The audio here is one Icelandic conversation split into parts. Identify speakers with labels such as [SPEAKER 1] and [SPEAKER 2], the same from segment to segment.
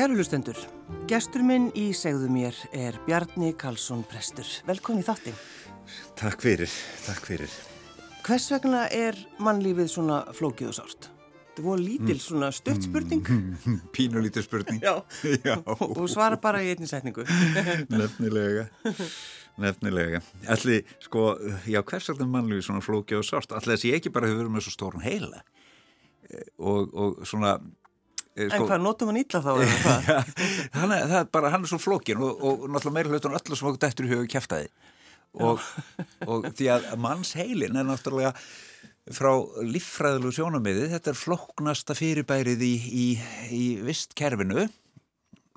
[SPEAKER 1] Kæru hlustendur, gestur minn í segðu mér er Bjarni Karlsson Prestur. Velkomin í þáttin.
[SPEAKER 2] Takk fyrir, takk fyrir.
[SPEAKER 1] Hvers vegna er mannlífið svona flókið og sárt? Þetta voru lítil
[SPEAKER 2] Mm.
[SPEAKER 1] svona stutt spurning.
[SPEAKER 2] Pínulítið spurning.
[SPEAKER 1] Já,
[SPEAKER 2] Já.
[SPEAKER 1] og svara bara í einni setningu.
[SPEAKER 2] Nefnilega, nefnilega. Ætli, sko, já, hvers vegna er mannlífið svona flókið og sárt? Ætli þessi ekki bara hefur verið með svo stórn heila Eh, og, og svona... eh,
[SPEAKER 1] En hvað, notum hann illa þá?
[SPEAKER 2] hann er, það er bara, hann er svo flókin og, og náttúrulega meira hlutur en öllu sem okkur dættur í huga kæftæði og, og því að manns heilin er náttúrulega frá líffræðilegu sjónamiði, þetta er flóknasta fyrirbærið í, í, í vistkerfinu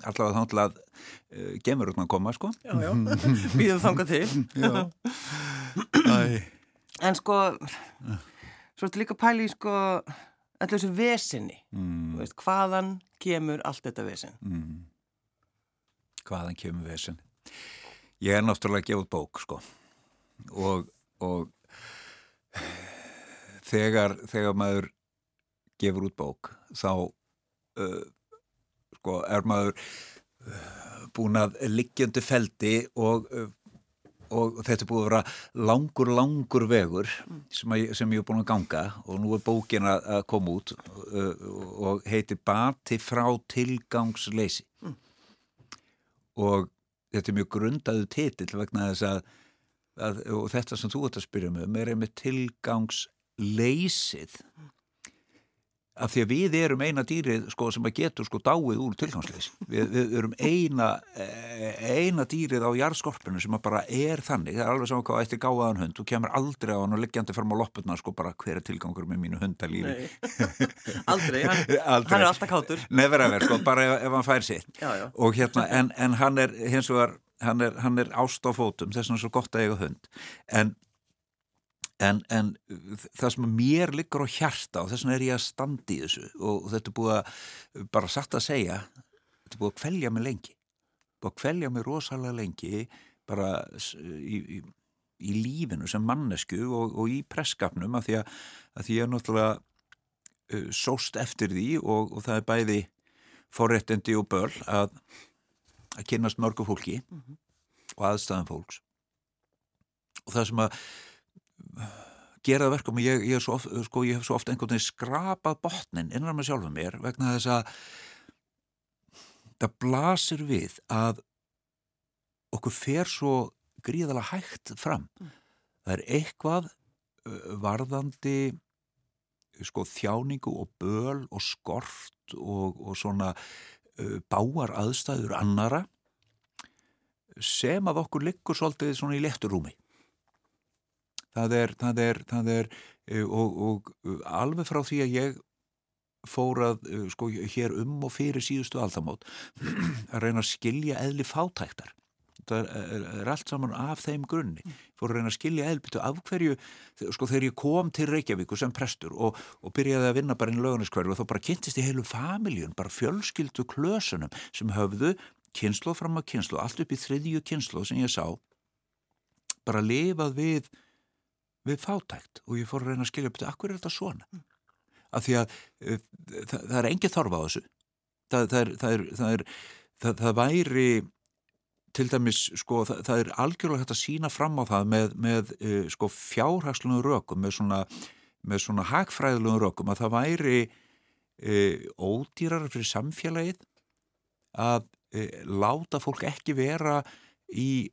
[SPEAKER 2] allavega þá til að uh, gemur út að koma, sko
[SPEAKER 1] Já, já, býðum þanga til.
[SPEAKER 2] Já. Æ.
[SPEAKER 1] En sko, svo ertu líka að pæla í sko, allir þessu vesinni.
[SPEAKER 2] Mm,
[SPEAKER 1] veist, hvaðan kemur allt þetta vesin?
[SPEAKER 2] mm. hvaðan kemur vesen ég er náttúrulega að gefa út bók, sko og, og þegar, þegar maður gefur út bók þá uh, sko, er maður uh, búin að liggjandi feldi og, uh, og þetta er búið að vera langur, langur vegur sem, að, sem ég er búin að ganga og nú er bókin að, að koma út uh, og heitir Bati frá tilgangsleysi. Og þetta er mjög grundaðu titill vegna þess að, að og þetta sem þú ert að spyrja mig um er einmitt tilgangsleysið af því að við erum eina dýrið sko, sem að getur sko dáið úr tilgangsleysi. Við, við erum eina eh, eina dýrið á jarðskorpinu sem að bara er þannig, það er alveg saman hvað eftir gáðan hund, þú kemur aldrei á hann og liggjandi fram á lopputna sko bara hver er tilgangur með mínu hundalífi?
[SPEAKER 1] Aldrei, hann,
[SPEAKER 2] Aldrei.
[SPEAKER 1] hann er alltaf kátur.
[SPEAKER 2] Never ever, sko, bara ef, ef hann fær sitt.
[SPEAKER 1] Já, já.
[SPEAKER 2] og hérna, en, en hann er hins vegar, hann er, hann er ást á fótum. Þess vegna er svo gott að eiga hund. En, en, en það sem mér liggur á hjarta og þess vegna er ég að standa í þessu og þetta er búið að bara satt að segja þetta er búið að kvelja mig lengi. Búið að kvelja mig rosalega lengi bara í, í, í lífinu sem mannesku og, og í presskapnum af því að, að því að náttúrulega uh, sóst eftir því og, og það er bæði forréttindi og börl að, að kynast mörgu fólki og aðstæðan fólks. Og það sem að gera það verkum. Og ég, ég, oft, sko, ég hef svo oft einhvern veginn skrapað botnin innan með sjálfum mér vegna þess að það blasir við að okkur fer svo gríðalega hægt fram. Það er eitthvað varðandi sko þjáningu og böl og skort og, og svona uh, báar aðstæður annara sem að okkur liggur svolítið svona í létturúmi það er, það er, það er uh, og, og alveg frá því að ég fór að uh, sko hér um og fyrir síðustu aldamót að reyna að skilja eðli fátæktar. Það er, er, allt saman af þeim grunni. Fór að reyna að skilja eðlbyttu af hverju sko þegar ég kom til Reykjavíku sem prestur og, og byrjaði að vinna bara inn löguniskverfi og þá bara kynntist ég heilu familjun bara fjölskyldu klösunum sem höfðu kynslu fram að kynslu allt upp í þriðju kynslu sem ég sá bara lifað við við fátækt og ég fór að reyna að skilja upp þetta, akkur er þetta svona? Af því að uh, það, það er engin þorfa á þessu. Það, það, er, það, er, það, er, það, það væri til dæmis, sko, það, er algjörlega hægt að sína fram á það með, með uh, sko, fjárhagslunum rökum með svona, með svona hagfræðlunum rökum að það væri uh, ódýrar fyrir samfélagið að láta fólk ekki vera í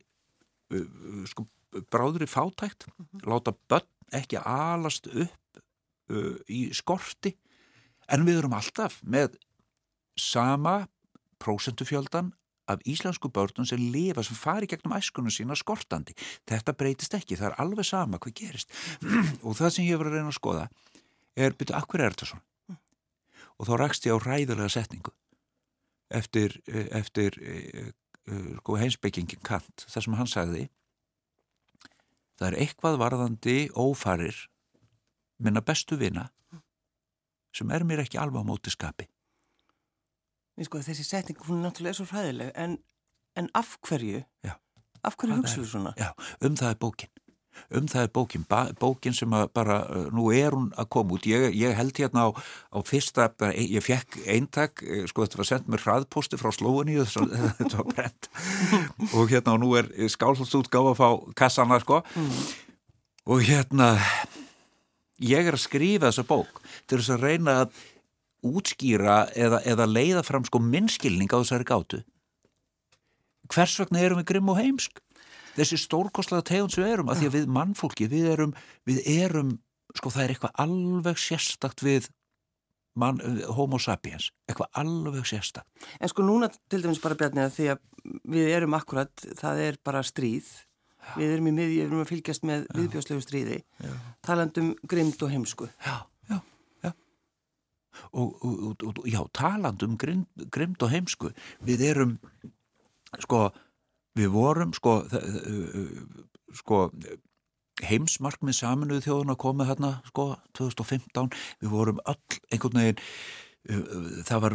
[SPEAKER 2] sko, bráðri fátækt láta börn ekki alast upp uh, í skorti en við erum alltaf með sama prósentufjöldan af íslensku börnum sem lifa, sem fari gegnum æskunum sína skortandi. Þetta breytist ekki, það er alveg sama hvað gerist. og það sem ég hefur að reyna að skoða er, byrju, akkur er þetta svona? Og þá rakst ég á ræðulega setningu eftir, eh, eftir uh, uh, sko, heimsbyggingin Kant, þar sem hann sagði það er eitthvað varðandi ófarir minna bestu vina sem er mér ekki alveg á móti skapi.
[SPEAKER 1] Sko, þessi setning, hún er náttúrulega svo fræðileg, en, en af hverju,
[SPEAKER 2] Já.
[SPEAKER 1] af hverju hugsaðu svona?
[SPEAKER 2] Já, um það er bókin. Um það er bókin, bókin sem bara, uh, nú er hún að koma út. Ég, ég held hérna á, á fyrsta ég fekk eintak, eh, sko þetta var sendt mér hraðposti frá slóinni þetta var brent og hérna og nú er skálhaldsútgáð að fá kassana sko. Mm. og hérna ég er að skrifa þessa bók til þess að reyna að útskýra eða, eða leiða fram sko minnskilning á þessari gátu. Hvers vegna erum við grimm og heimsk þessi stórkostlega tegund sem við erum, að því að við mannfólki, við erum, við erum, sko það er eitthvað alveg sérstakt við man, homo sapiens, eitthvað alveg sérstakt.
[SPEAKER 1] En sko núna til dæmis bara bjarnið að því að við erum akkurat, það er bara stríð, við erum í miðjum, við erum að fylgjast með viðbjóðslegu stríði, já. talandum grimd og heimsku.
[SPEAKER 2] Já, já, já. Og, og, og já, talandum grimd, grimd og heimsku, við erum, sko, við vorum sko, sko heimsmarkmið saminuð þjóðun að koma þarna sko 2015 við vorum öll einhvern veginn það var,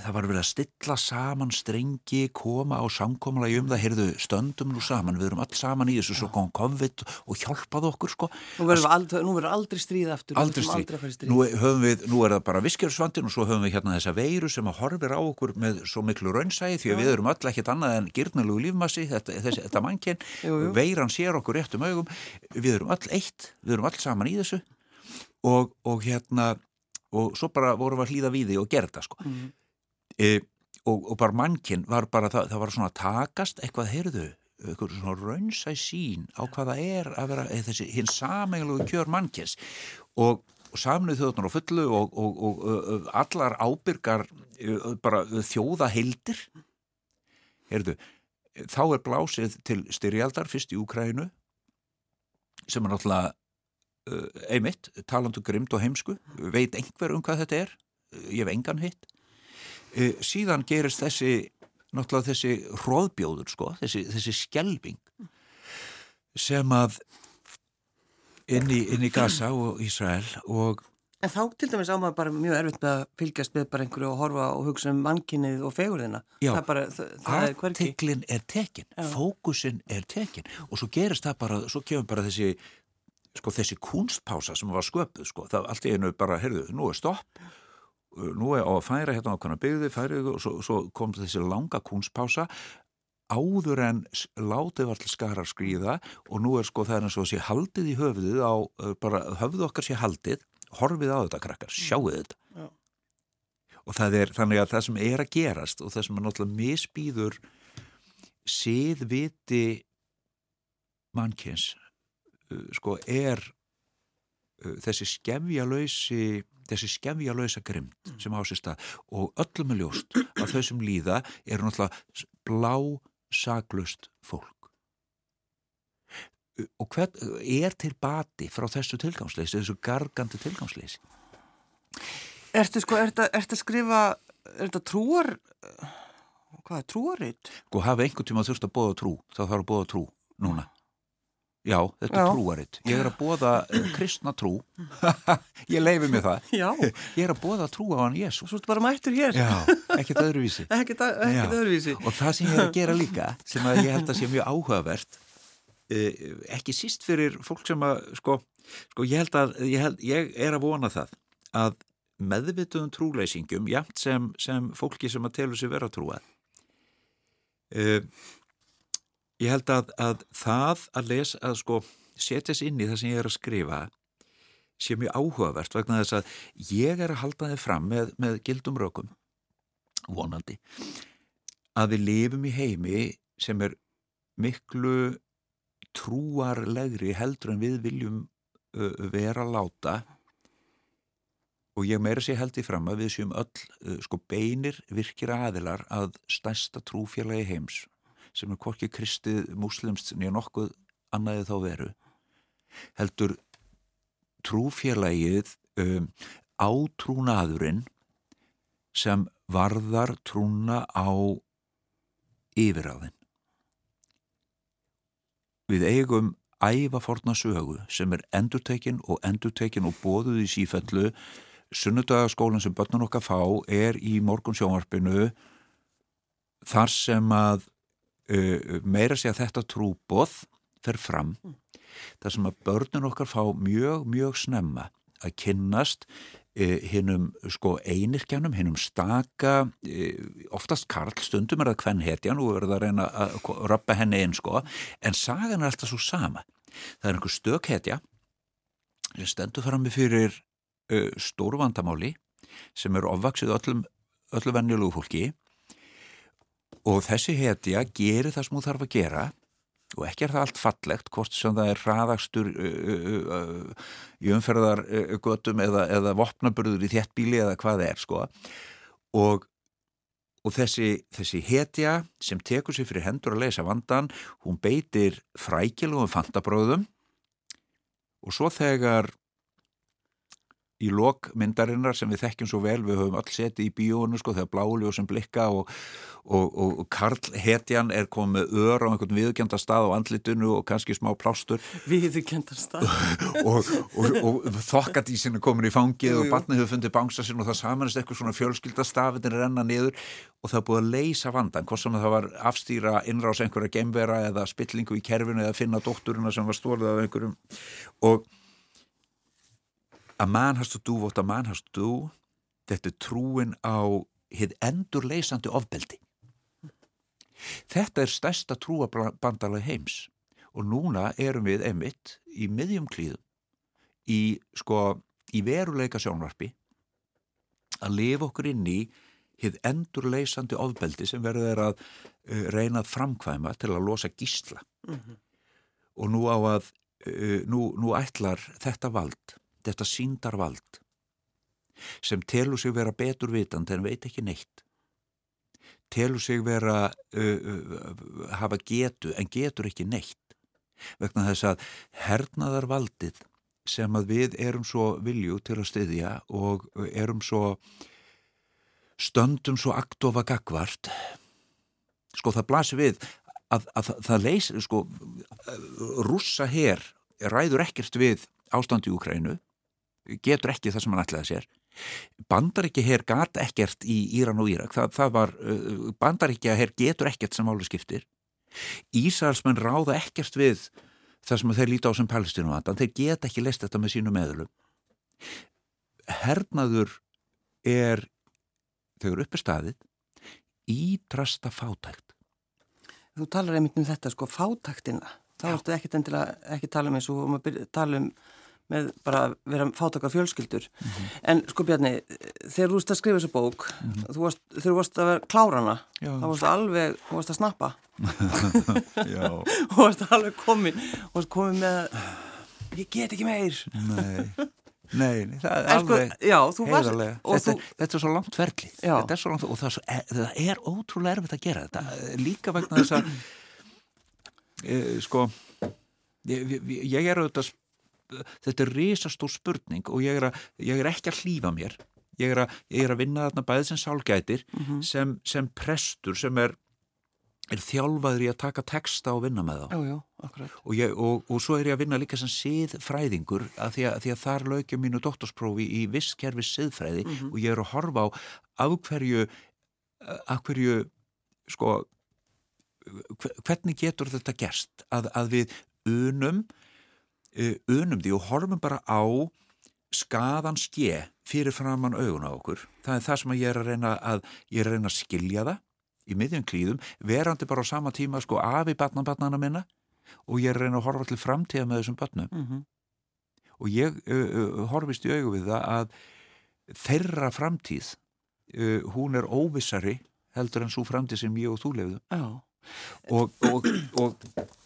[SPEAKER 2] það var verið að stilla saman strengi, koma á samkomla um það, heyrðu stöndum nú saman við erum alls saman í þessu, svo kom COVID og hjálpaði okkur sko.
[SPEAKER 1] Nú verður aldrei, aldrei stríð aftur
[SPEAKER 2] Aldrei stríð, aldrei nú, við, nú er það bara viskjörnsvandin og svo höfum við hérna þessa veiru sem að horfir á okkur með svo miklu raunsæði því að Já. við erum öll ekkert annað en gyrnulegu lífmassi, þetta, þessi, þetta mannkinn veiran sér okkur rétt um augum. Við erum öll eitt, við erum öll saman í þessu. Og, og hérna og svo bara vorum við að hlýða við því og gera þetta sko. Mm. e, og, og bara mannkinn var bara það, það var svona takast eitthvað, heyrðu, eitthvað svona raunsæ sín á hvaða er að vera þessi hins samengluðu kjör mannkins og, og samnuð þjóðnar á fullu og, og allar ábyrgar bara þjóða heildir heyrðu þá er blásið til styrjaldar fyrst í Úkrænu sem er náttúrulega einmitt, talandu grimt og heimsku veit einhver um hvað þetta er? Ég hef engan hitt. Eh, síðan gerist þessi náttúrulega þessi hróðbjóður sko, þessi, þessi skjelving sem að inn í, inn í Gaza og Ísrael og
[SPEAKER 1] En þá til dæmis ámaður bara mjög erfitt með að fylgjast með bara einhverju og horfa og hugsa um mannkinnið og fegurðina.
[SPEAKER 2] Já,
[SPEAKER 1] það er er
[SPEAKER 2] tekin, fókusin er tekin og svo gerist það bara, svo kemur bara þessi sko þessi kunstpása sem var sköpuð sko, það allt í einu bara, heyrðu, nú er stopp nú er á að færa hérna á konar byggði færið og svo, svo kom þessi langa kunstpása áður en látið var til skarar skrýða og nú er sko það er eins og sé haldið í höfðið á, bara höfðu okkar sé haldið, horfið á þetta krakkar, sjáu þetta Já. og það er þannig að það sem er að gerast og það sem er náttúrulega misbýður siðviti mannkjens Uh, sko er uh, þessi skefjalöysi þessi skefjalöysa grimt mm. sem ásist að og öllum er ljóst að þau sem líða eru náttúrulega blá saglust fólk uh, og hvern er til bati frá þessu tilgangsleysi, þessu gargandi tilgangsleysi
[SPEAKER 1] Ertu sko, ertu að skrifa er þetta trúar hvað er trúaritt?
[SPEAKER 2] Sko hafa einhvern tíma þurft að bóða trú þá þarf að bóða trú núna Já, þetta er trúaritt. Ég er að bóða uh, kristna trú. ég leifi mig það.
[SPEAKER 1] Já.
[SPEAKER 2] Ég er að bóða trú á hann Jésu.
[SPEAKER 1] Svo ertu bara mættur hér.
[SPEAKER 2] Já, ekkert öðruvísi.
[SPEAKER 1] ekkert öðruvísi.
[SPEAKER 2] Og það sem ég er að gera líka, sem að ég held að sé mjög áhugavert, eh, ekki síst fyrir fólk sem að, sko, sko ég held að, ég, held, ég er að vona það, að meðvituðum trúleysingum, jæmt sem, sem fólki sem að telur sér vera trúað, uh, Ég held að, að það að lesa, að sko setjast inn í það sem ég er að skrifa sé mjög áhugavert vegna þess að ég er að halda þið fram með, með gildum rökum, vonandi, að við lifum í heimi sem er miklu trúarlegri heldur en við viljum uh, vera láta. Og ég meira sé held í fram að við séum öll uh, sko beinir virkir aðilar að stærsta trúfélagi heims sem er hvorki kristið, muslimst nýja nokkuð annaðið þá veru heldur trúfélagið um, átrúnaðurinn sem varðar trúna á yfiráðin. Við eigum æfa forna sögu sem er endurtekin og endurtekin og bóðuð í sífellu sunnudagaskólan sem börnun okkar fá er í morgun sjónvarpinu þar sem að uh, meira sé að þetta trúboð fer fram þar sem að börnun okkar fá mjög, mjög snemma að kynnast eh, hinnum sko einirkjanum, hinnum staka, eh, oftast Karl, stundum er það hvern hetjan og verður að reyna að rappa henni einn sko, en sagan er alltaf svo sama. Það er einhver stök hetja sem stendur fram með fyrir uh, stóru vandamáli sem eru ofvaksið öllum, öllu vennjulegu fólki og þessi hetja gerir það sem þú þarf að gera og ekki er það allt fallegt hvort sem það er hraðakstur uh, í umferðargötum eða, eða vopnaburður í þéttbíli eða hvað það er sko. Og, og þessi, þessi hetja sem tekur sér fyrir hendur að leysa vandan hún beitir frækilugum fantabróðum og svo þegar í lokmyndarinnar sem við þekkjum svo vel, við höfum alls setið í bíónu sko þegar bláli og sem blikka og, og, og Karl Hetjan er komið ör á einhvern viðkjönda stað á andlitunu og kannski smá plástur.
[SPEAKER 1] Viðkjönda stað?
[SPEAKER 2] Og, og þokkadísin er komin í fangið og batnið hefur fundið bánsa sin og það samanist eitthvað svona fjölskyldastafin er enna niður og það er búið að leysa vandan, hvort sem það var afstýra innrás einhverja gemvera eða spillingu í kerfinu eða finna dótturina sem var stólið af einhverjum. Og a man has to do what a man has to do. Þetta er trúin á hitt endur leysandi ofbeldi. Þetta er stærsta trúabandalega heims. Og núna erum við emitt í miðjum klíðum í, sko, í veruleika sjónvarpi að lifa okkur inn í hitt endur leysandi ofbeldi sem verður að uh, reyna að framkvæma til að losa gísla. Mm -hmm. og nú á að uh, nú, nú ætlar þetta vald þetta síndarvald sem telur sig vera betur vitand en veit ekki neitt telur sig vera uh, uh, hafa getu en getur ekki neitt vegna þess að hernaðarvaldið sem að við erum svo vilju til að styðja og erum svo stöndum svo aktofa gagvart sko það blasir við að, að, að það leysir sko rússa hér ræður ekkert við ástandi í Ukrænu getur ekki það sem hann ætlaði sér. Bandaríkja hér gata ekkert í Íran og Írak. Það, það var, uh, bandaríkja hér getur ekkert sem áli skiptir. Ísraelsmenn ráða ekkert við það sem þeir líti á sem palestinu vandan, þeir geta ekki leist þetta með sínu meðlum hernaður er þegar uppi staðið ídrasta fátækt.
[SPEAKER 1] Þú talar einmitt um þetta sko fátæktina. Þá ertu ekkert endilega ekki tala um eins og tala um með bara vera fátakar fjölskyldur. Mm -hmm. en sko Bjarni, þegar þú varst að skrifa þessu bók mm -hmm. þú varst, þegar þú varst að vera klárana þá varst alveg, þú varst að snappa. Þú varst alveg komin þú varst komin með ég get ekki meir.
[SPEAKER 2] Nei. Nei, það er en alveg sko, já, heiðarlega. þetta, þú... þetta er svo langt ferli. Er svo langt, og það er, svo, er, það er ótrúlega erfitt að gera þetta. Líka vegna þess að e, sko ég, ég er auðvitað þetta er risastór spurning og ég er, að, ég er ekki að hlýfa mér ég er að, ég er að vinna þarna bæðið sem sálgætir mm -hmm. sem, sem prestur sem er, er þjálfaður í að taka texta og vinna með þá
[SPEAKER 1] jú, jú,
[SPEAKER 2] og, ég, og, og svo er ég að vinna líka sem síðfræðingur að því að, því að þar lögja mínu doktorsprófi í visskerfi síðfræði mm -hmm. og ég er að horfa á af hverju af hverju sko hvernig getur þetta gerst að, að við unum unum því og horfum bara á skadan skje fyrir framann augun á okkur. Það er það sem ég er að reyna að, er að, reyna að skilja það í miðjum klíðum, verandi bara á sama tíma sko af í batnabatnana minna og ég er að reyna að horfa til framtíða með þessum batnum. Mm -hmm. Og ég uh, uh, horfist í augu við það að þeirra framtíð, uh, hún er óvissari heldur en svo framtíð sem ég og þú lefðu.
[SPEAKER 1] Oh.
[SPEAKER 2] Og, og, og,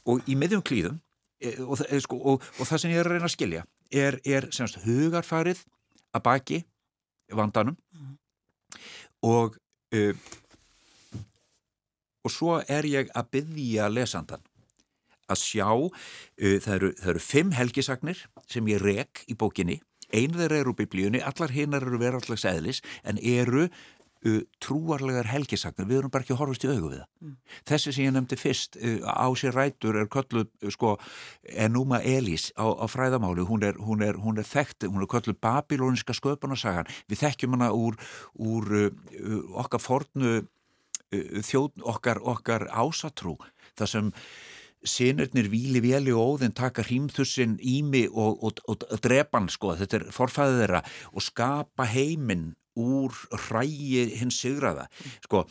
[SPEAKER 2] og í miðjum klíðum og, sko, og, og það sem ég er að reyna að skilja er, er semst hugarfarið að baki vandanum mm. og uh, og svo er ég að byggja lesandan að sjá uh, það, eru, það eru fimm helgisagnir sem ég rek í bókinni einu þeir eru biblíunni, allar hinnar eru verðallegs eðlis en eru uh, trúarlegar helgisagnir, við erum bara ekki að horfast í augu við það. Mm. Þessi sem ég nefndi fyrst uh, á sér rætur er kölluð uh, sko Enuma Elis á, á fræðamáli, hún er, hún er, hún er þekkt, hún er kölluð babilóniska sköpunarsagan, við þekkjum hana úr, úr uh, okkar fornu uh, þjóð, okkar, okkar ásatrú, það sem sinirnir Víli, Véli og Óðinn taka hrímþussin Ími og, og, og, og drepan sko, þetta er forfæðið þeirra. Og skapa heiminn úr hrægi hins sigraða sko,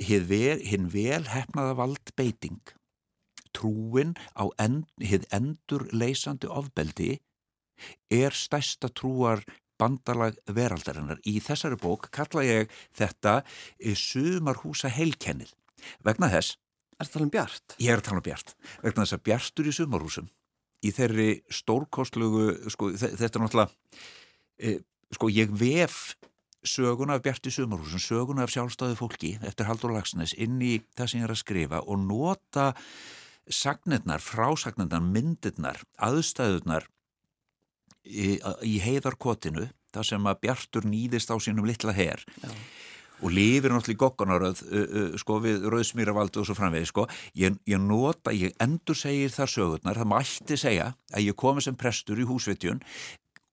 [SPEAKER 2] hinn vel, vel hefnaða valdbeiting trúin á end, hinn endur leysandi ofbeldi er stærsta trúar bandalag veraldarinnar. Í þessari bók kalla ég þetta sumarhúsa heilkennið. Vegna þess
[SPEAKER 1] Er það alveg bjart?
[SPEAKER 2] Ég er að tala um bjart. Vegna þess að bjartur í sumarhúsum í þeirri stórkostlugu, sko, þetta er náttúrulega, e, sko, ég vef söguna af bjart í sumarhúsum, söguna af sjálfstæðu fólki eftir Haldur Lagsnes inn í það sem ég er að skrifa og nota sagnirnar, frásagnirnar, myndirnar, aðstæðurnar í, í heiðarkotinu, það sem að bjartur nýðist á sínum litla herr. Og lifir náttúrulega í gogganaröð uh, uh, sko við rauðsmýravaldu og svo framvegi sko ég, ég nota, ég endur segir þar sögurnar, það mætti segja að ég komi sem prestur í húsvitjun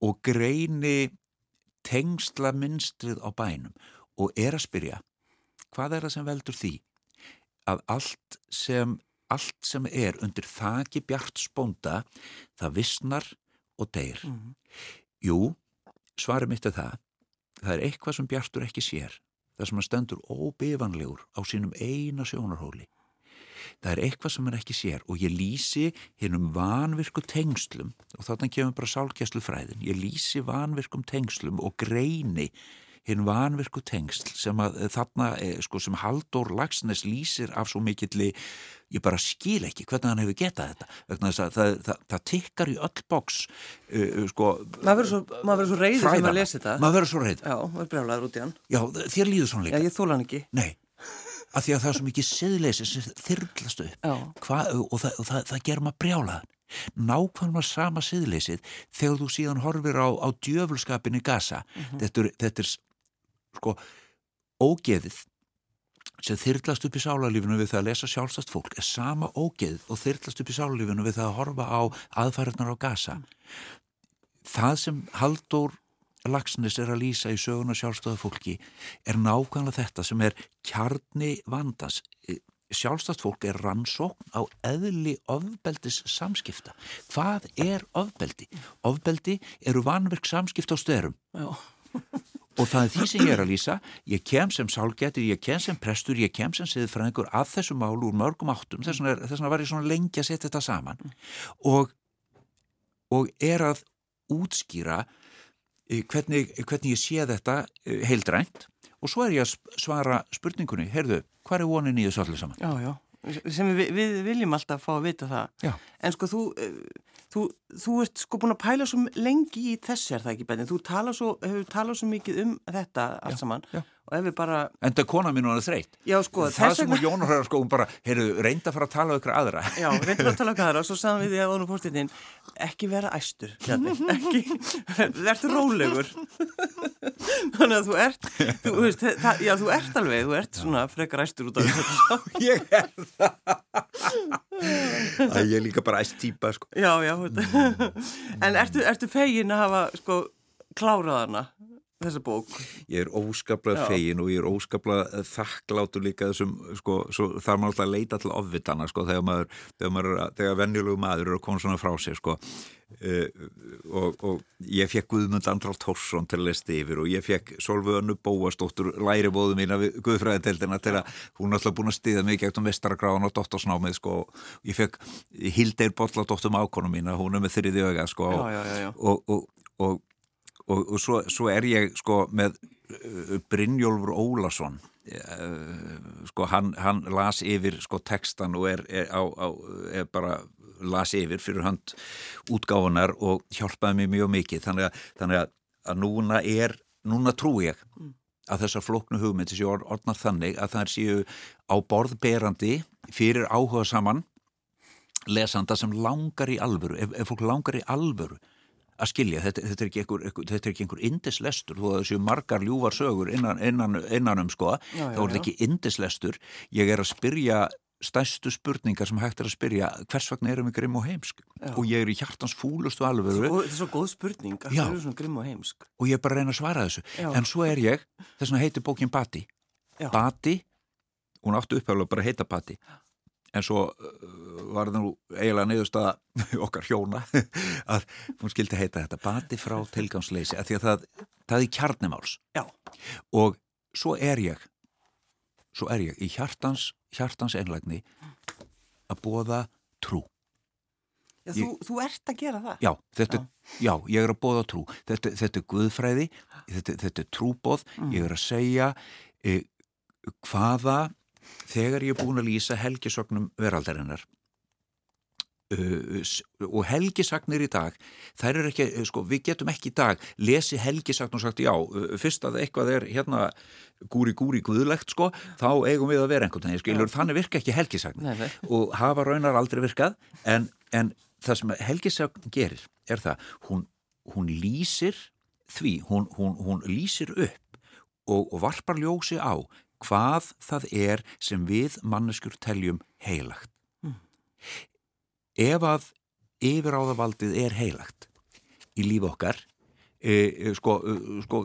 [SPEAKER 2] og greini tengsla minnstrið á bænum og er að spyrja hvað er það sem veldur því að allt sem allt sem er undir þaki bjart spónda það vissnar og deyr mm -hmm. jú, svarum mitt er það það er eitthvað sem bjartur ekki sér þar sem hann stendur óbefanlegur á sínum eina sjónarhóli. Það er eitthvað sem hann ekki sér og ég lýsi hinnum vanvirku tengslum og þarna kemur bara sálkjæslu fræðin. Ég lýsi vanvirkum tengslum og greini hinn vanvirku tengsl sem að eh, þarna, eh, sko, sem Haldur Lagsnes lýsir af svo mikilli ég bara skil ekki hvernig hann hefur getað þetta vegna þess að það, það, það tikkar í öll boks uh, sko,
[SPEAKER 1] maður verður svo, svo reyður sem að lesa þetta.
[SPEAKER 2] Maður verður svo reyður
[SPEAKER 1] já, maður brjálaður út í hann.
[SPEAKER 2] Já, þér líður svona líka.
[SPEAKER 1] Já, ég þóla hann ekki.
[SPEAKER 2] Nei, af því að það er svo mikið siðleysi sem þyrrlastu og, það, og það, það ger maður brjálaður nákvæmlega sama siðleysið þegar þú síðan horfir á, á djöfulskapin í gasa mm -hmm. þetta, er, þetta er sko ógeðið sem þyrlast upp í sálarlífinu við það að lesa sjálfstast fólk er sama ógeð og þyrlast upp í sálarlífinu við það að horfa á aðfæriðnar á gasa. Það sem Haldur Lagsnes er að lýsa í söguna sjálfstöðu fólki er nákvæmlega þetta sem er kjarni vandans. Sjálfstætt fólk er rannsókn á eðli ofbeldis samskipta. Hvað er ofbeldi? Ofbeldi eru vanverk samskipta á störum. Og það er því sem ég er að lýsa ég kem sem sálgetur, ég kem sem prestur ég kem sem siðfræðingur að þessu málu úr mörgum áttum, þess vegna var ég svona lengi að setja þetta saman og, og er að útskýra eh, hvernig, hvernig ég sé þetta eh, heildrænt og svo er ég að svara spurningunni, heyrðu, hvað er vonin í þessu allir saman?
[SPEAKER 1] Já, já, sem við, við viljum alltaf fá að vita það já. en sko þú eh, Þú, þú ert sko búin að pæla svo lengi í þessi er það ekki betin, þú tala svo, hefur talað svo mikið um þetta allt saman já. Og ef við bara...
[SPEAKER 2] En það er kona mín er þreytt.
[SPEAKER 1] Já sko
[SPEAKER 2] það sem Jónur höfður sko, hún bara, heyrðu, reynda að fara að tala ykkur aðra.
[SPEAKER 1] Já, reynda að fara að tala ykkur aðra og svo sagðum við því að ánum fórstinn, ekki vera æstur, ekki, verður rólegur. Þannig að þú ert, þú veist, það, já þú ert alveg, þú ert svona frekar æstur út af
[SPEAKER 2] þetta. Ég er það. Það er líka bara æst típa sko.
[SPEAKER 1] Já, já, en ertu, ertu fegin að hafa sko kláraðana þessa bók?
[SPEAKER 2] Ég er óskaplega fegin og ég er óskaplega þakklátur líka þessum, sko, svo þarf maður alltaf leita til ofvitana, sko, þegar maður, þegar maður, þegar venjulegu maður eru að koma svona frá sig, sko. Uh, og, og ég fekk Guðmund Andral Tórsson til að lesta yfir og ég fekk Solvöðinu Bóastóttur læribóðu mín af Guðfræðiteldina til að hún er alltaf búin að stiða mig gegn um vestaragráðan og dottorsnámið sko og ég fekk Hildeir Bolladóttum ákonum mín að hún er með þriði öga sko
[SPEAKER 1] já, já,
[SPEAKER 2] og, og, og svo, svo er ég sko með uh, Brynjólfur Ólason. Uh, sko hann, hann las yfir sko textan og er, er, á, á, er bara las yfir fyrir hönd útgáðunar og hjálpaði mér mjög mikið. Þannig að, þannig að, að núna er núna trú ég að þessar floknu hugmyndi séu orðnar þannig að það er séu á borðberandi fyrir áhuga saman lesanda sem langar í alvöru ef, ef fólk langar í alvöru að skilja, þetta, þetta er ekki einhver, þetta er ekki einhver indislestur, þú veist, margar ljúvar sögur innan, innan, innan um sko. Já, já, þá er þetta ekki indislestur ég er að spyrja stærstu spurningar sem hægt er að spyrja hvers vegna erum við grimm og heimsk? Já. og ég er í hjartans fúlustu alveg
[SPEAKER 1] Þetta er svo góð spurning, að það eru svona grimm og heimsk?
[SPEAKER 2] Og ég er bara að reyna að svara þessu. En svo er ég, þess vegna heitir bókin Bati. Bati, hún áttu upphæfla bara að heita Bati en svo var það nú eiginlega neyðust að okkar hjóna að hún skildi heita þetta bati frá tilgangsleysi að því að það, það er kjarnimáls
[SPEAKER 1] Já.
[SPEAKER 2] og svo er ég svo er ég í hjartans hjartans einlægni að bóða trú
[SPEAKER 1] Já, þú, þú ert að gera það.
[SPEAKER 2] Já, þetta, já. já ég er að bóða trú. Þetta, þetta er guðfræði, þetta, þetta er trúbóð, mm. ég er að segja e, hvaða, þegar ég er búin að lýsa helgisögnum veraldarinnar uh, og helgisagnir í dag, þær er ekki, sko, við getum ekki í dag lesi helgisagn og sagt já, fyrst að eitthvað er hérna gúri gúri guðlegt, sko, þá eigum við að vera einhvern veginn, skilur, þannig virka ekki helgisagn. Og hafa raunar aldrei virkað en, en það sem Helgisagn gerir er það, hún, hún lýsir því, hún, hún, hún lýsir upp og, og varpar ljósi á hvað það er sem við manneskur teljum heilagt. Mm. Ef að yfiráðavaldið er heilagt í líf okkar, e, e sko, e, sko,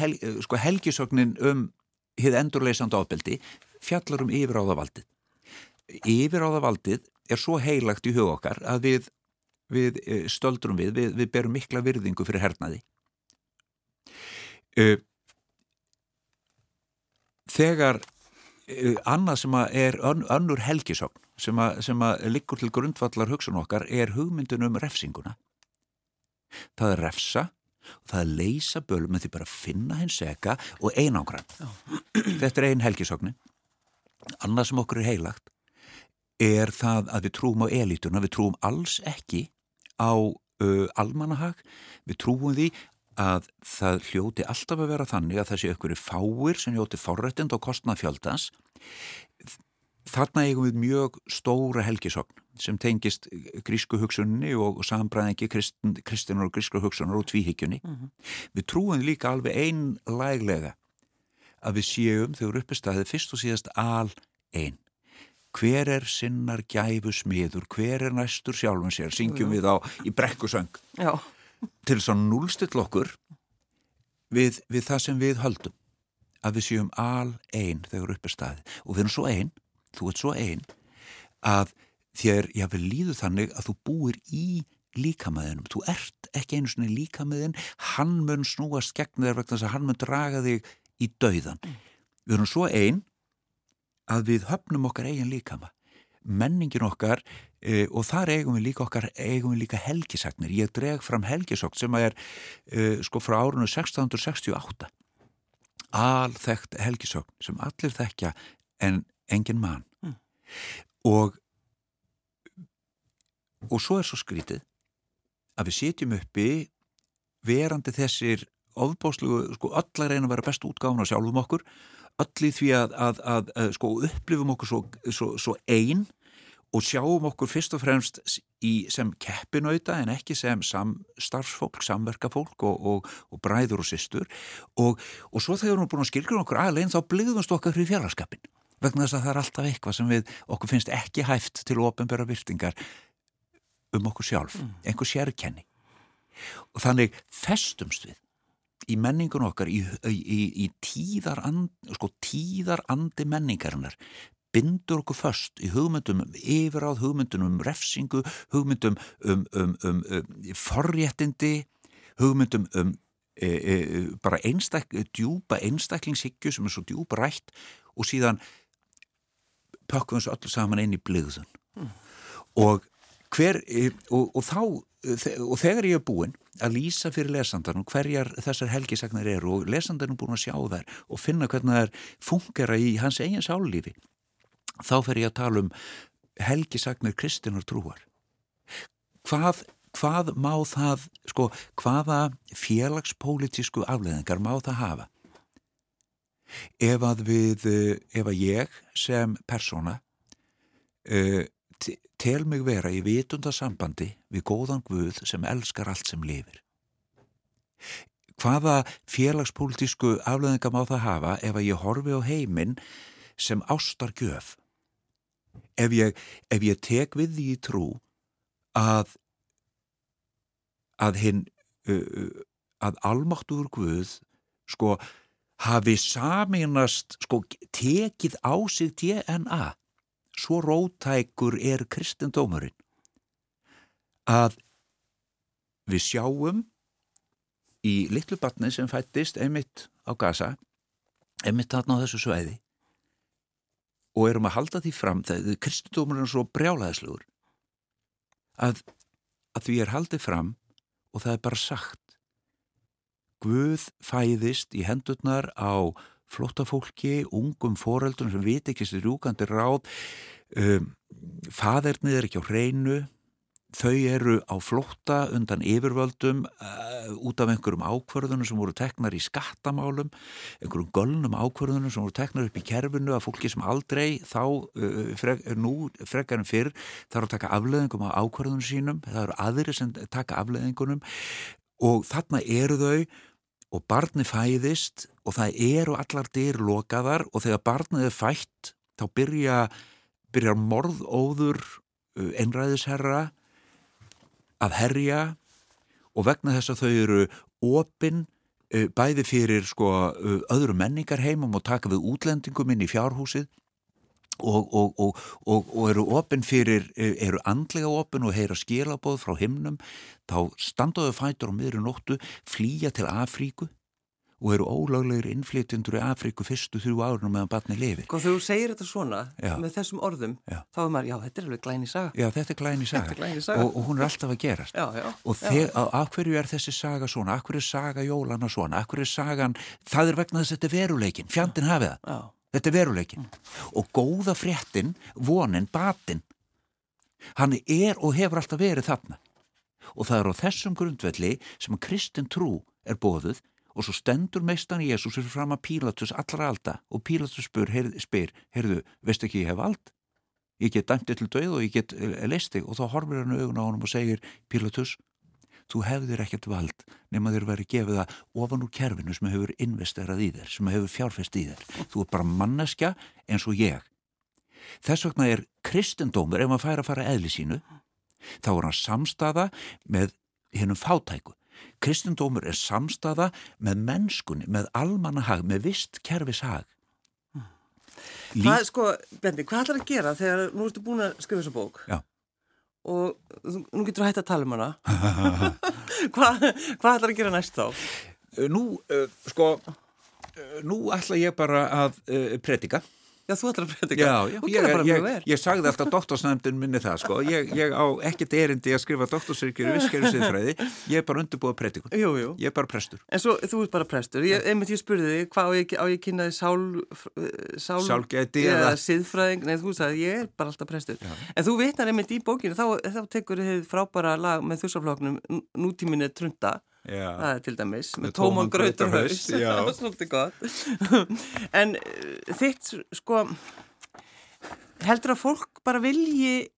[SPEAKER 2] hel, e, sko helgisögnin um hið endurleysand ábeldi fjallar um yfiráðavaldið. Yfiráðavaldið er svo heilagt í hug okkar að við, við stöldrum við, við, við berum mikla virðingu fyrir hernaði. Eh, þegar eh, annað sem er önnur helgisogn sem að, sem að liggur til grundvallar hugsun okkar er hugmyndun um refsinguna. Það er refsa það er leysa bölum með því bara finna hins eka og einangrann. Þetta er ein helgisogni. Annað sem okkur er heilagt er það að við trúum á elítuna, við trúum alls ekki á uh, almanahag, við trúum því að það hljóti alltaf að vera þannig að þessi ykkur er fáir sem hljóti forrættind og kostnað fjöldans. Þarna eigum við mjög stóra helgisogn sem tengist grísku hugsunni og sambræðingi kristin, kristinur og grísku hugsunar og tvíhyggjunni. Mm -hmm. við trúum líka alveg einlæglega að við séum þegar uppestæðið fyrst og síðast al einn hver er sinnar gæfu smiður, hver er næstur sjálfum sér, syngjum við á í brekkusöng. Já. Til þess að núlstill okkur við, við það sem við höldum að við séum al einn þegar upp er staði og við erum svo einn, þú ert svo einn að þér, já við líðu þannig að þú búir í líkamæðinum, þú ert ekki einu svona líkamæðin, hann mun snúast gegn þér vegna þess að hann mun draga þig í dauðan. Mm. Við erum svo einn að við höfnum okkar eigin líkama menningin okkar e, og þar eigum við líka okkar eigum við líka helgisagnir. Ég dreg fram helgisokn sem er e, sko frá árunnu 1668 alþekkt helgisokn sem allir þekkja en engin mann mm. og og svo er svo skrítið að við sitjum uppi verandi þessir ofbáslu, sko öllar reyna að vera best útgáðan á sjálfum okkur öll í því að, að, að, að sko, upplifum okkur svo, svo, svo einn og sjáum okkur fyrst og fremst í, sem keppinauta en ekki sem samstarfsfólk, samverkafólk og, og, og bræður og systur. Og, og svo þegar við erum búin að skilgjum okkur aðlegin þá bliðumst okkar fyrir fjarlaskapin vegna þess að það er alltaf eitthvað sem við okkur finnst ekki hæft til ofinbæra virtingar um okkur sjálf, mm. einhver sérkenni. Og þannig festumst við í menningun okkar í, í, í tíðar, and, sko, tíðar andi menningarinnar bindur okkur först í hugmyndum um yfiráð, hugmyndum um refsingu, hugmyndum um, um, um, um forréttindi, hugmyndum um e, e, bara einstak, djúpa einstaklingshyggju sem er svo djúpa rætt og síðan pökkum við þessu öllu saman inn í bliðun mm. og, hver, og, og þá og þegar ég er búinn að lýsa fyrir lesandarnum hverjar þessar helgisagnar eru og lesandarnum búin að sjá þær og finna hvernig er fungera í hans eigin sálífi þá fer ég að tala um helgisagnar kristinar trúar. Hvað, hvað má það sko, hvaða félagspolítisku afleðingar má það hafa? Ef að við ef að ég sem persóna uh, tel mig vera í vitunda sambandi við góðan Guð sem elskar allt sem lifir. Hvaða félagspolítisku afleðinga má það hafa ef að ég horfi á heiminn sem ástar gjöf? Ef ég, ef ég tek við því trú að að hinn að almáttur Guð sko hafi saminast sko tekið á sig DNA svo rótækur er kristendómurinn að við sjáum í litlu batni sem fættist einmitt á Gaza einmitt þarna á þessu sveiði og erum að halda því fram þegar kristendómurinn er svo brjálaðislegur að, að því er haldið fram og það er bara sagt Guð fæðist í hendurnar á flóttafólki, ungum foreldrum sem veit ekki sér rúkandi ráð um, fadernið er ekki á hreinu þau eru á flótta undan yfirvöldum uh, út af einhverjum ákvörðunum sem voru teknar í skattamálum einhverjum göllnum ákvörðunum sem voru teknar upp í kerfinu að fólki sem aldrei þá uh, frek, nú frekarinn fyrr þarf að taka afleðingum á ákvörðunum sínum það eru aðri sem taka afleðingunum og þarna eru þau og barni fæðist og það eru allar dyr lokaðar og þegar barnið er fætt þá byrja, byrjar morðóður uh, einræðisherra að herja og vegna þess að þau eru opinn uh, bæði fyrir sko uh, öðru menningarheimum og taka við útlendingum inn í fjárhúsið Og, og, og, og eru opinn fyrir, eru andlega opinn og heyra skilabóð frá himnum, þá standaðu fætur á miðru nóttu, flýja til Afríku og eru ólaglegir innflytjendur í Afríku fyrstu þrjú árunum meðan barni lifi.
[SPEAKER 1] Og þegar þú segir þetta svona, já. með þessum orðum,
[SPEAKER 2] já.
[SPEAKER 1] þá er maður, já, þetta er alveg glæni saga.
[SPEAKER 2] Já, þetta er glæni saga,
[SPEAKER 1] er glæni saga.
[SPEAKER 2] og hún er alltaf að gerast.
[SPEAKER 1] Já,
[SPEAKER 2] og þegar, af hverju er þessi saga svona, af hverju er saga jólana svona, af hverju er sagan, það er vegna þess að þetta er veruleikin, fjandin hafið það. Þetta er veruleikin. Og góða fréttin, vonin, batin, hann er og hefur alltaf verið þarna. Og það er á þessum grundvelli sem kristin trú er bóðuð og svo stendur meistan Jésús fyrir fram að Pílatus allra alda og Pílatus spyr, heyrðu, veist ekki ég hef ald? Ég get dæmtið til döið og ég get leist þig og þá horfir hann augun á honum og segir Pílatus, þú hefðir ekkert vald nema þér verið gefið það ofan úr kerfinu sem hefur investerað í þér, sem hefur fjárfest í þér. Þú er bara manneskja eins og ég. Þess vegna er kristendómur, ef maður fær að fara eðli sínu, þá er hann samstaða með hennum fátæku. Kristendómur er samstaða með mennskunni, með almannahag, með vist kerfishag.
[SPEAKER 1] Hvað, sko, Bendi, hvað ætlar að gera þegar nú ertu búin að skrifa þessa bók?
[SPEAKER 2] Já.
[SPEAKER 1] Og nú getur þú hægt að tala um hana. hvað, hvað ætlar að gera næst þá?
[SPEAKER 2] Nú, uh, sko, uh, nú ætla ég bara að uh, predika.
[SPEAKER 1] Já, þú ætlar að predika.
[SPEAKER 2] Já, já ég, ég,
[SPEAKER 1] vel.
[SPEAKER 2] ég sagði alltaf doktorsnæmdun minni það, sko. Ég, ég á ekkert erindi að skrifa doktorsyrkjur í visskeri siðfræði. Ég er bara undirbúið.
[SPEAKER 1] Jú, jú.
[SPEAKER 2] Ég er bara prestur.
[SPEAKER 1] En svo, þú ert bara prestur. Ég, einmitt ég spurði þig, hvað á ég, á ég kynnaði sál... sál
[SPEAKER 2] Sálgæti
[SPEAKER 1] eða
[SPEAKER 2] eða...
[SPEAKER 1] siðfræðing, nei þú sagði ég er bara alltaf prestur
[SPEAKER 2] Já.
[SPEAKER 1] en þú vitnar einmitt í bókinu þá, þá tekur þið frábæra lag með þussafloknum nútíminni Trunda
[SPEAKER 2] Já.
[SPEAKER 1] það er til dæmis með, tóman var svolítið gott. En uh, þitt sko heldur að fólk bara vilji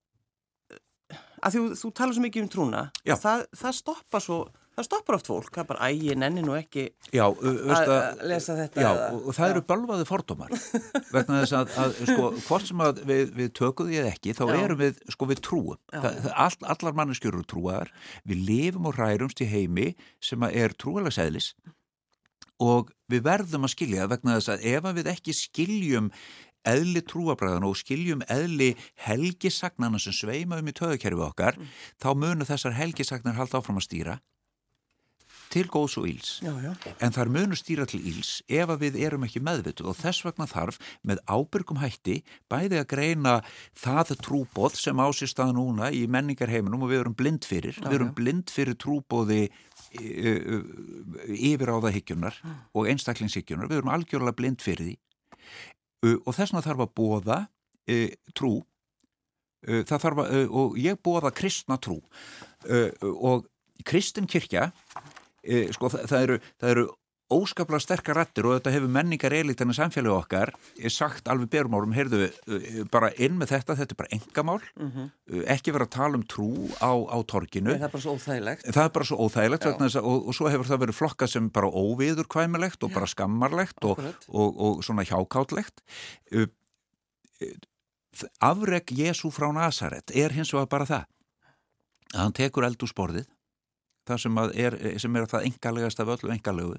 [SPEAKER 1] að þú, þú tala svo mikið um trúna það, það stoppa svo það stoppar oft fólk, það er bara ægi nenni nú ekki
[SPEAKER 2] Já,
[SPEAKER 1] að lesa þetta
[SPEAKER 2] Já,
[SPEAKER 1] eða-
[SPEAKER 2] og, það eru bölvaði fordómar vegna þess að, að sko, hvort sem að við, við tökum því eða ekki, þá
[SPEAKER 1] Já.
[SPEAKER 2] erum við, sko, við trúum.
[SPEAKER 1] Já.
[SPEAKER 2] Það, all, allar manneskjur eru trúaðar, við lifum og rærumst í heimi sem að er trúalagsæðlis og við verðum að skilja vegna þess að ef við ekki skiljum eðli trúabræðan og skiljum eðli helgisagnana sem sveima um í töðukerfi okkar, þá munu þessar helgisagnar halda áfram að stýra til góðs og íls
[SPEAKER 1] já, já.
[SPEAKER 2] en þar munu stýra til íls ef að við erum ekki meðvituð og þess vegna þarf með ábyrgum hætti bæði að greina það trúbóð sem á sér stað núna í menningarheiminum og við erum blind fyrir,
[SPEAKER 1] Já,
[SPEAKER 2] við erum blind fyrir trúbóði yfiráðahygjunar og einstaklingshygjunar, við erum algjörlega blind fyrir því. Og þess vegna þarf að bóða trú. Það þarf að, og ég bóða kristna trú. Og kristin kirkja uh, sko það, það eru, það eru óskaplega sterkar rættir og þetta hefur menningar elitana samfélagi okkar er sagt alveg berumálum, heyrðu uh, bara inn með þetta, þetta er bara engamál
[SPEAKER 1] Mhm.
[SPEAKER 2] uh, ekki vera að tala um trú á, á torginu.
[SPEAKER 1] Það er bara svo óþægilegt.
[SPEAKER 2] Það er bara svo óþægilegt
[SPEAKER 1] Já.
[SPEAKER 2] að, og, og svo hefur það verið flokkað sem bara óviðurkvæmilegt og bara skammarlegt og, og, og svona hjákátlegt. Uh, Afreg Jésu frá Nazaret er hins vegar bara það. Að hann tekur eld úr sporðið það sem, er, sem er það engalegast af öllu engalegu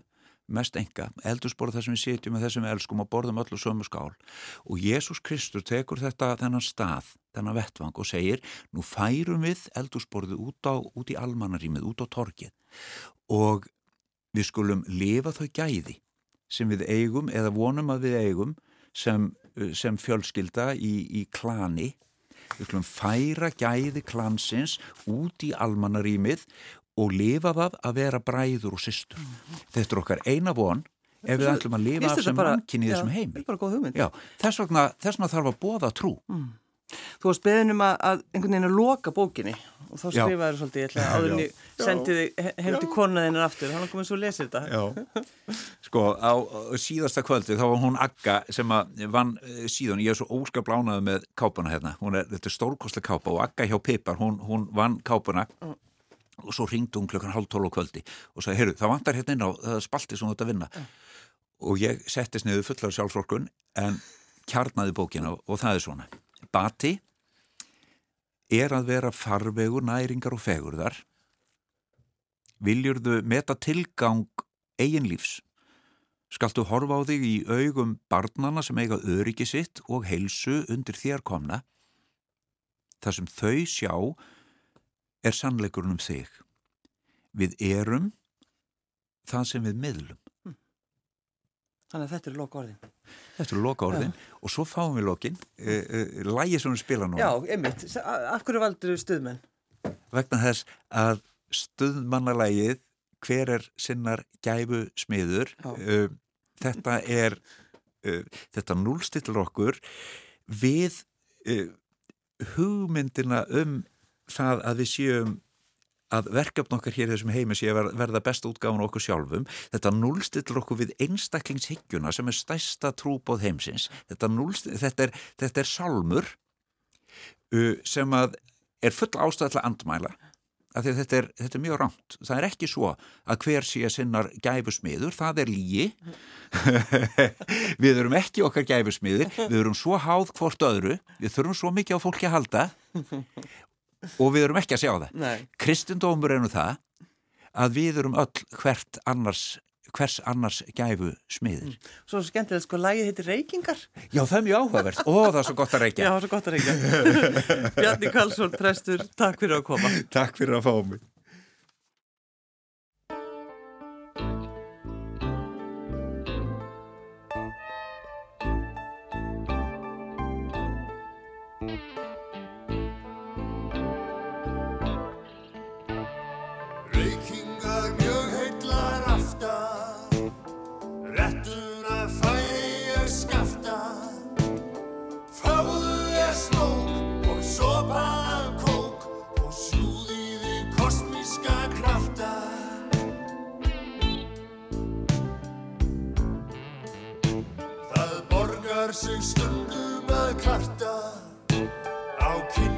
[SPEAKER 2] mest enga, eldursporð þar sem við sitjum með þessum elskum og borðum öllu sömu skál. Og Jésús Kristur tekur þetta þennan stað, þennan vettvang og segir nú færum við eldursporðu út, út í almannarímið, út á torkið og við skulum lifa þau gæði sem við eigum eða vonum að við eigum sem, sem fjölskylda í, í klani. Við skulum færa gæði klansins út í almannarímið og lifa það að vera bræður og systur. Mm. Þetta er okkar eina von ef við ætlum að lifa af sem mannkynni í þessum heimi.
[SPEAKER 1] Þetta er bara góð hugmynd.
[SPEAKER 2] Já, þess vegna, þess vegna þarf að bóða trú. Mm.
[SPEAKER 1] Þú varst beðinum að, að einhvern veginn að loka bókinni og þá skrifaður svolítið, ég ætla að áðurni sendiði heim til konaðinnar aftur, hann komið svo að lesa þetta.
[SPEAKER 2] Sko á síðasta kvöldi þá var hún Agga sem að vann eh, síðan, ég er svo óskaplánaði með kápuna hérna, hún er, þetta er stórkostlega kápa og Agga hjá Pipar, hún, hún vann kápuna mm og svo ringdi hún klokkan halv tólu kvöldi og sagði, heyrðu, það vantar hérna inn á það spalti sem þú ert að vinna. Mm. og ég settist niður fullar sjálfsvorkun en kjarnaði bókina og, og það er svona. Bati er að vera farvegur, næringar og fegurðar. Viljurðu meta tilgang eigin lífs? Skaltu horfa á þig í augum barnana sem eiga öryggi sitt og heilsu undir þér komna. Þar sem þau sjá er sannleikurinn um þig. Við erum það sem við miðlum. Hm.
[SPEAKER 1] Þannig að þetta er loka orðin.
[SPEAKER 2] Þetta er loka orðin ja. og svo fáum við lokin. E, e, lægi sem við spila núna.
[SPEAKER 1] Já, einmitt. Af hverju valdur stuðmenn?
[SPEAKER 2] Vegna þess að stuðmannalægið hver er sinnar gæfu smiður. E, þetta er, þetta núlstillur okkur við hugmyndina um það að við séum að verkefn okkar hér þessum heimi sé að verða besta útgáðan okkur sjálfum. Þetta núlstillur okkur við einstaklingshyggjuna sem er stæsta trúbóð heimsins. Þetta, þetta, er, þetta er salmur sem að er full ástæðilega andmæla því að þetta er, þetta er mjög rámt það er ekki svo að hver sé að sinnar gæfusmiður, það er lígi við erum ekki okkar gæfusmiður, við erum svo háð hvort öðru, við þurfum svo mikið á fólki að halda og við erum ekki að sjá það. Kristendómur er nú það að við erum öll hvert annars hvers annars gæfu smiður mm.
[SPEAKER 1] Svo skemmtilegt sko, lægið heitir Reykingar.
[SPEAKER 2] Já, það er mjög áhugavert, ó það er svo gott að reykja.
[SPEAKER 1] Já, það er svo gott að reykja. Bjarni Karlsson, prestur, takk fyrir að koma.
[SPEAKER 2] Takk fyrir að fá mig sig stundum að kvarta á kynninni